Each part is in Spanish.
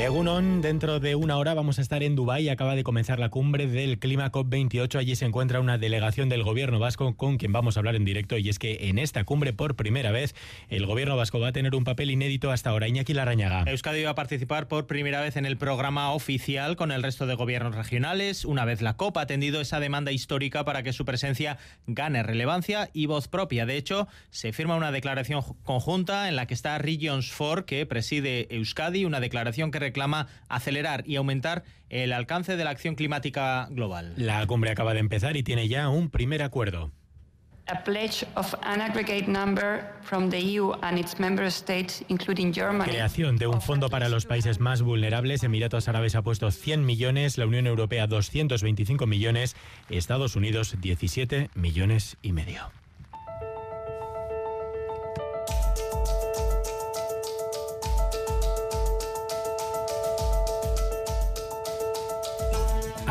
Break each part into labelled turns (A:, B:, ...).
A: Egunon, dentro de una hora vamos a estar en Dubái. Acaba de comenzar la cumbre del Clima COP28. Allí se encuentra una delegación del gobierno vasco con quien vamos a hablar en directo. Y es que en esta cumbre, por primera vez, el gobierno vasco va a tener un papel inédito hasta ahora. Iñaki Larrañaga.
B: Euskadi va a participar por primera vez en el programa oficial con el resto de gobiernos regionales. Una vez la COP ha atendido esa demanda histórica para que su presencia gane relevancia y voz propia. De hecho, se firma una declaración conjunta en la que está Regions 4, que preside Euskadi, una declaración que reclama acelerar y aumentar el alcance de la acción climática global.
A: La cumbre acaba de empezar y tiene ya un primer acuerdo.
C: A pledge of an aggregate number from the EU and its member states, including Germany.
A: Creación de un fondo para los países más vulnerables. Emiratos Árabes ha puesto 100 millones, la Unión Europea 225 millones, Estados Unidos 17 millones y medio.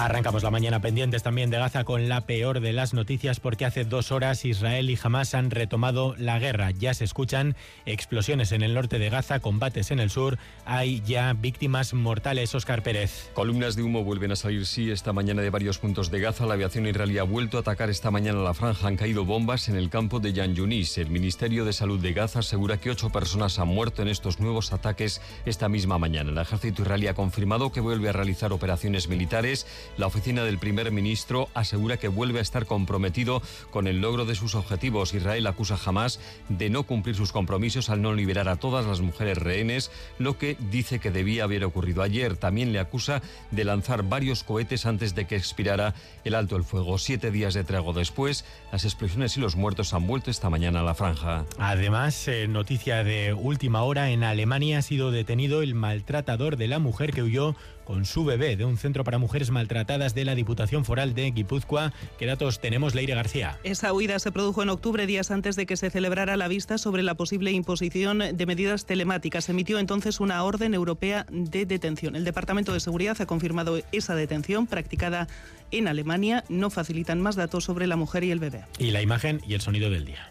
A: Arrancamos la mañana pendientes también de Gaza con la peor de las noticias porque hace dos horas Israel y Hamas han retomado la guerra. Ya se escuchan explosiones en el norte de Gaza, combates en el sur. Hay ya víctimas mortales. Oscar Pérez.
D: Columnas de humo vuelven a salir, sí, esta mañana de varios puntos de Gaza. La aviación israelí ha vuelto a atacar esta mañana la franja. Han caído bombas en el campo de Yan Yunis. El Ministerio de Salud de Gaza asegura que ocho personas han muerto en estos nuevos ataques esta misma mañana. El ejército israelí ha confirmado que vuelve a realizar operaciones militares la oficina del primer ministro asegura que vuelve a estar comprometido con el logro de sus objetivos. Israel acusa jamás de no cumplir sus compromisos al no liberar a todas las mujeres rehenes, lo que dice que debía haber ocurrido ayer. También le acusa de lanzar varios cohetes antes de que expirara el alto el fuego. Siete días de trago después, las explosiones y los muertos han vuelto esta mañana a la franja.
A: Además, eh, noticia de última hora, en Alemania ha sido detenido el maltratador de la mujer que huyó con su bebé de un centro para mujeres maltratadas de la Diputación Foral de Guipúzcoa. ¿Qué datos tenemos, Leire García?
E: Esa huida se produjo en octubre, días antes de que se celebrara la vista sobre la posible imposición de medidas telemáticas. Se emitió entonces una orden europea de detención. El Departamento de Seguridad ha confirmado esa detención practicada en Alemania. No facilitan más datos sobre la mujer y el bebé.
A: Y la imagen y el sonido del día.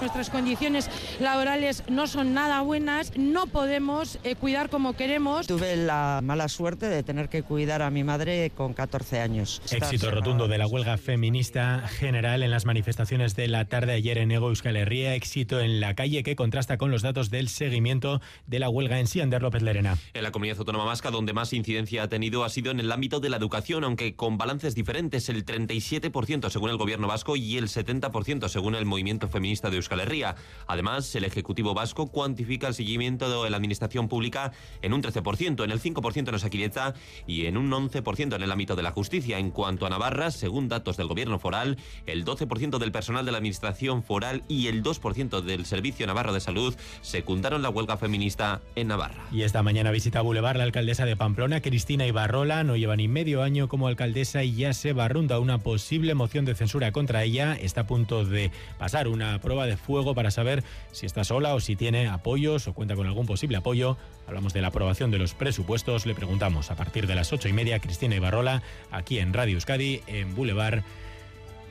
F: Nuestras condiciones laborales no son nada buenas, no podemos eh, cuidar como queremos.
G: Tuve la mala suerte de tener que cuidar a mi madre con 14 años.
A: Éxito rotundo de la huelga feminista general en las manifestaciones de la tarde ayer en Ego Euskal Herria. Éxito en la calle que contrasta con los datos del seguimiento de la huelga en sí. Ander López Lerena.
H: En la comunidad autónoma vasca, donde más incidencia ha tenido ha sido en el ámbito de la educación, aunque con balances diferentes, el 37% según el gobierno vasco y el 70% según el movimiento feminista de Euskal Euskal Herria. Además, el Ejecutivo Vasco cuantifica el seguimiento de la Administración Pública en un 13%, en el 5% en Osakidecha y en un 11% en el ámbito de la justicia. En cuanto a Navarra, según datos del Gobierno foral, el 12% del personal de la Administración foral y el 2% del Servicio Navarro de Salud secundaron la huelga feminista en Navarra.
A: Y esta mañana visita Boulevard la alcaldesa de Pamplona, Cristina Ibarrola. No lleva ni medio año como alcaldesa y ya se barrunda una posible moción de censura contra ella. Está a punto de pasar una prueba de fuego para saber si está sola o si tiene apoyos o cuenta con algún posible apoyo. Hablamos de la aprobación de los presupuestos. Le preguntamos a partir de las ocho y media Cristina Ibarrola, aquí en Radio Euskadi, en Boulevard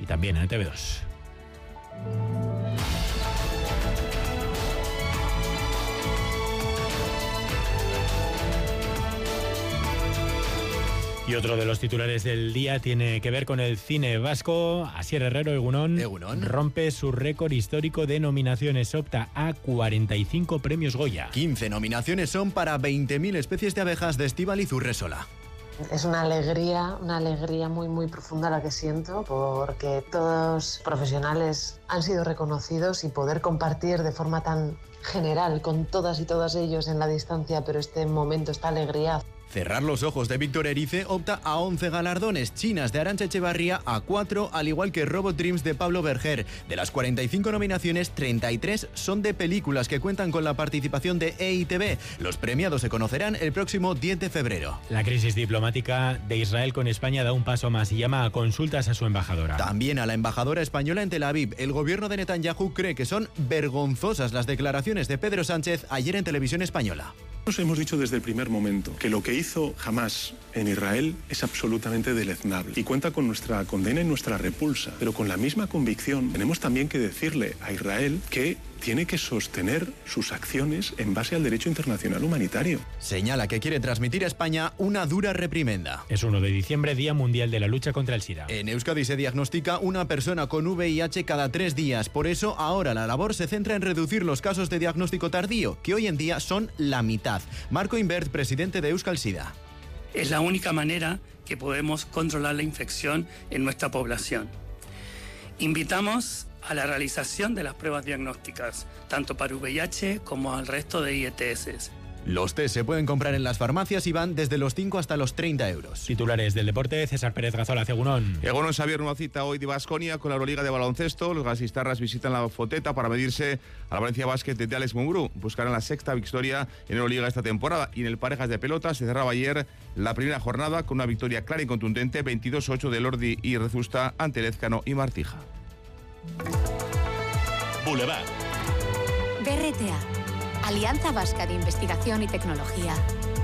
A: y también en TV2. Y otro de los titulares del día tiene que ver con el cine vasco. Asier Herrero, Egunón, rompe su récord histórico de nominaciones. Opta a 45 premios Goya.
I: 15 nominaciones son para 20.000 especies de abejas de Estíbaliz Urresola.
J: Es una alegría, una alegría muy muy profunda la que siento porque todos profesionales han sido reconocidos y poder compartir de forma tan general con todas y todas ellos en la distancia, pero este momento, esta alegría
I: Cerrar los ojos de Víctor Erice opta a 11 galardones, chinas de Arancha Echevarría a 4, al igual que Robot Dreams de Pablo Berger. De las 45 nominaciones, 33 son de películas que cuentan con la participación de EITB. Los premiados se conocerán el próximo 10 de febrero.
A: La crisis diplomática de Israel con España da un paso más y llama a consultas a su embajadora.
I: También a la embajadora española en Tel Aviv. El gobierno de Netanyahu cree que son vergonzosas las declaraciones de Pedro Sánchez ayer en televisión española.
K: Nos hemos dicho desde el primer momento que lo que hizo Hamas en Israel es absolutamente deleznable y cuenta con nuestra condena y nuestra repulsa, pero con la misma convicción tenemos también que decirle a Israel que tiene que sostener sus acciones en base al derecho internacional humanitario.
I: Señala que quiere transmitir a España una dura reprimenda.
A: Es 1 de diciembre, Día Mundial de la Lucha contra el SIDA.
I: En Euskadi se diagnostica una persona con VIH cada tres días. Por eso ahora la labor se centra en reducir los casos de diagnóstico tardío, que hoy en día son la mitad. Marco Invert, presidente de Euskal SIDA.
L: Es la única manera que podemos controlar la infección en nuestra población. Invitamos a la realización de las pruebas diagnósticas, tanto para VIH como al resto de IETS.
I: Los test se pueden comprar en las farmacias y van desde los 5 hasta los 30 euros.
A: Titulares del deporte, César Pérez Gazola, Cegunón.
M: Egunon Xavier, una cita hoy de Basconia con la Euroliga de baloncesto. Los gasistarras visitan la Foteta para medirse a la Valencia Basket de Alex Munguru. Buscarán la sexta victoria en Euroliga esta temporada. Y en el parejas de pelota se cerraba ayer la primera jornada con una victoria clara y contundente, 22-8 de Lordi y Rezusta ante Lezcano y Martija.
N: Boulevard. BRTA, Alianza Vasca de Investigación y Tecnología,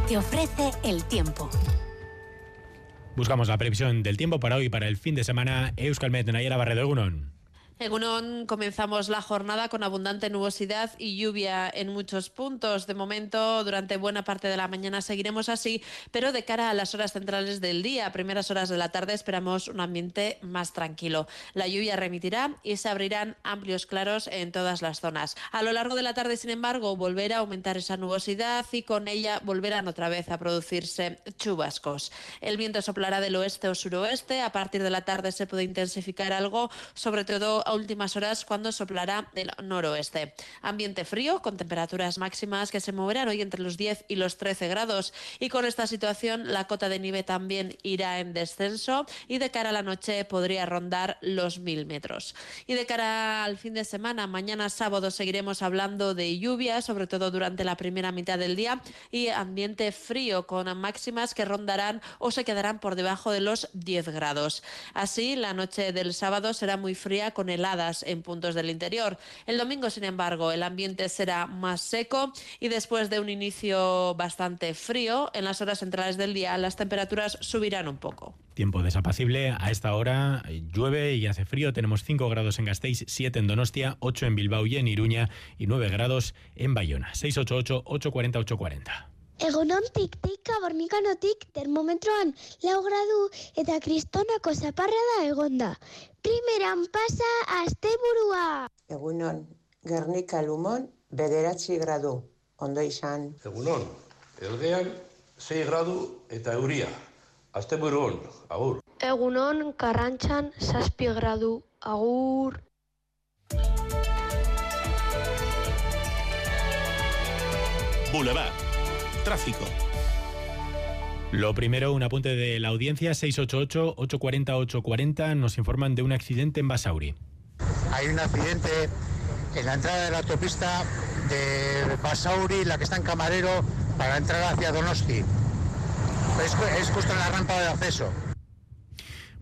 N: te ofrece el tiempo.
A: Buscamos la previsión del tiempo para hoy, para el fin de semana. Euskalmet, Nayara Barredo, Egunon.
O: En comenzamos la jornada con abundante nubosidad y lluvia en muchos puntos. De momento, durante buena parte de la mañana seguiremos así, pero de cara a las horas centrales del día, primeras horas de la tarde, esperamos un ambiente más tranquilo. La lluvia remitirá y se abrirán amplios claros en todas las zonas. A lo largo de la tarde, sin embargo, volverá a aumentar esa nubosidad y con ella volverán otra vez a producirse chubascos. El viento soplará del oeste o suroeste. A partir de la tarde se puede intensificar algo, sobre todo a últimas horas cuando soplará del noroeste. Ambiente frío con temperaturas máximas que se moverán hoy entre los 10 y los 13 grados y con esta situación la cota de nieve también irá en descenso y de cara a la noche podría rondar los 1000 metros. Y de cara al fin de semana, mañana sábado seguiremos hablando de lluvia, sobre todo durante la primera mitad del día y ambiente frío con máximas que rondarán o se quedarán por debajo de los 10 grados. Así, la noche del sábado será muy fría con en puntos del interior. El domingo, sin embargo, el ambiente será más seco y después de un inicio bastante frío, en las horas centrales del día las temperaturas subirán un poco.
A: Tiempo desapacible. A esta hora llueve y hace frío. Tenemos 5 grados en Gasteiz, 7 en Donostia, 8 en Bilbao y en Iruña y 9 grados en Bayona. 688-840-840.
P: Egonontik teika bornikanotik termometroan lau gradu eta kristonako zaparrada egonda. Primeran pasa asteburua.
Q: Egunon, Gernika Lumon bederatzi gradu. Ondo izan.
R: Egunon, Elgean 6 gradu eta euria. Asteburu on, agur.
P: Egunon, Karrantxan zazpi gradu. Agur.
A: Boulevard. Tráfico. Lo primero, un apunte de la audiencia 688-840-840. Nos informan de un accidente en Basauri.
S: Hay un accidente en la entrada de la autopista de Basauri, la que está en Camarero, para entrar hacia Donosti. Es, es justo en la rampa de acceso.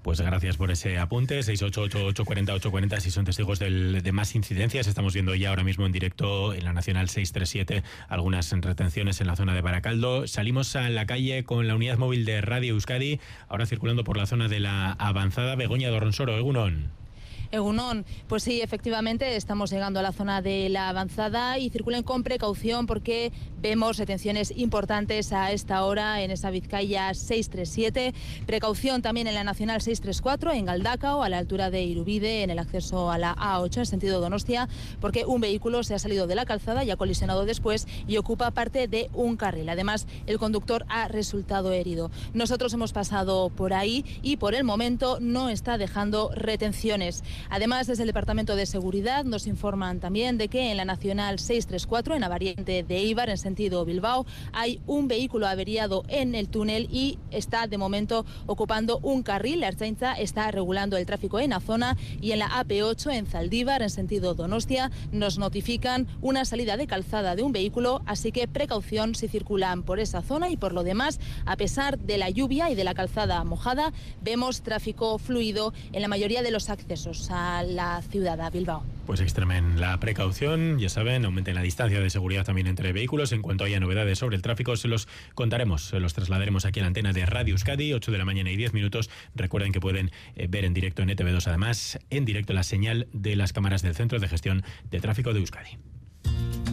A: Pues gracias por ese apunte. 688-840-840 si son testigos del, de más incidencias. Estamos viendo ya ahora mismo en directo en la Nacional 637 algunas retenciones en la zona de Baracaldo. Salimos a la calle con la unidad móvil de Radio Euskadi, ahora circulando por la zona de la avanzada Begoña Dorronsoro, Egunon.
T: Egunon, pues sí, efectivamente estamos llegando a la zona de la avanzada y circulen con precaución porque vemos detenciones importantes a esta hora en esa Vizcaya 637. Precaución también en la Nacional 634 en Galdacao, a la altura de Irubide, en el acceso a la A8 en sentido Donostia, porque un vehículo se ha salido de la calzada y ha colisionado después y ocupa parte de un carril. Además, el conductor ha resultado herido. Nosotros hemos pasado por ahí y por el momento no está dejando retenciones. Además, desde el Departamento de Seguridad nos informan también de que en la Nacional 634, en la variante de Ibar, en sentido Bilbao, hay un vehículo averiado en el túnel y está de momento ocupando un carril. La Ertzaintza está regulando el tráfico en la zona y en la AP8 en Zaldívar, en sentido Donostia, nos notifican una salida de calzada de un vehículo, así que precaución si circulan por esa zona y por lo demás, a pesar de la lluvia y de la calzada mojada, vemos tráfico fluido en la mayoría de los accesos a la ciudad de Bilbao.
A: Pues extremen la precaución, ya saben, aumenten la distancia de seguridad también entre vehículos. En cuanto haya novedades sobre el tráfico, se los contaremos, se los trasladaremos aquí a la antena de Radio Euskadi, 8 de la mañana y 10 minutos. Recuerden que pueden eh, ver en directo en ETV2, además, en directo la señal de las cámaras del Centro de Gestión de Tráfico de Euskadi.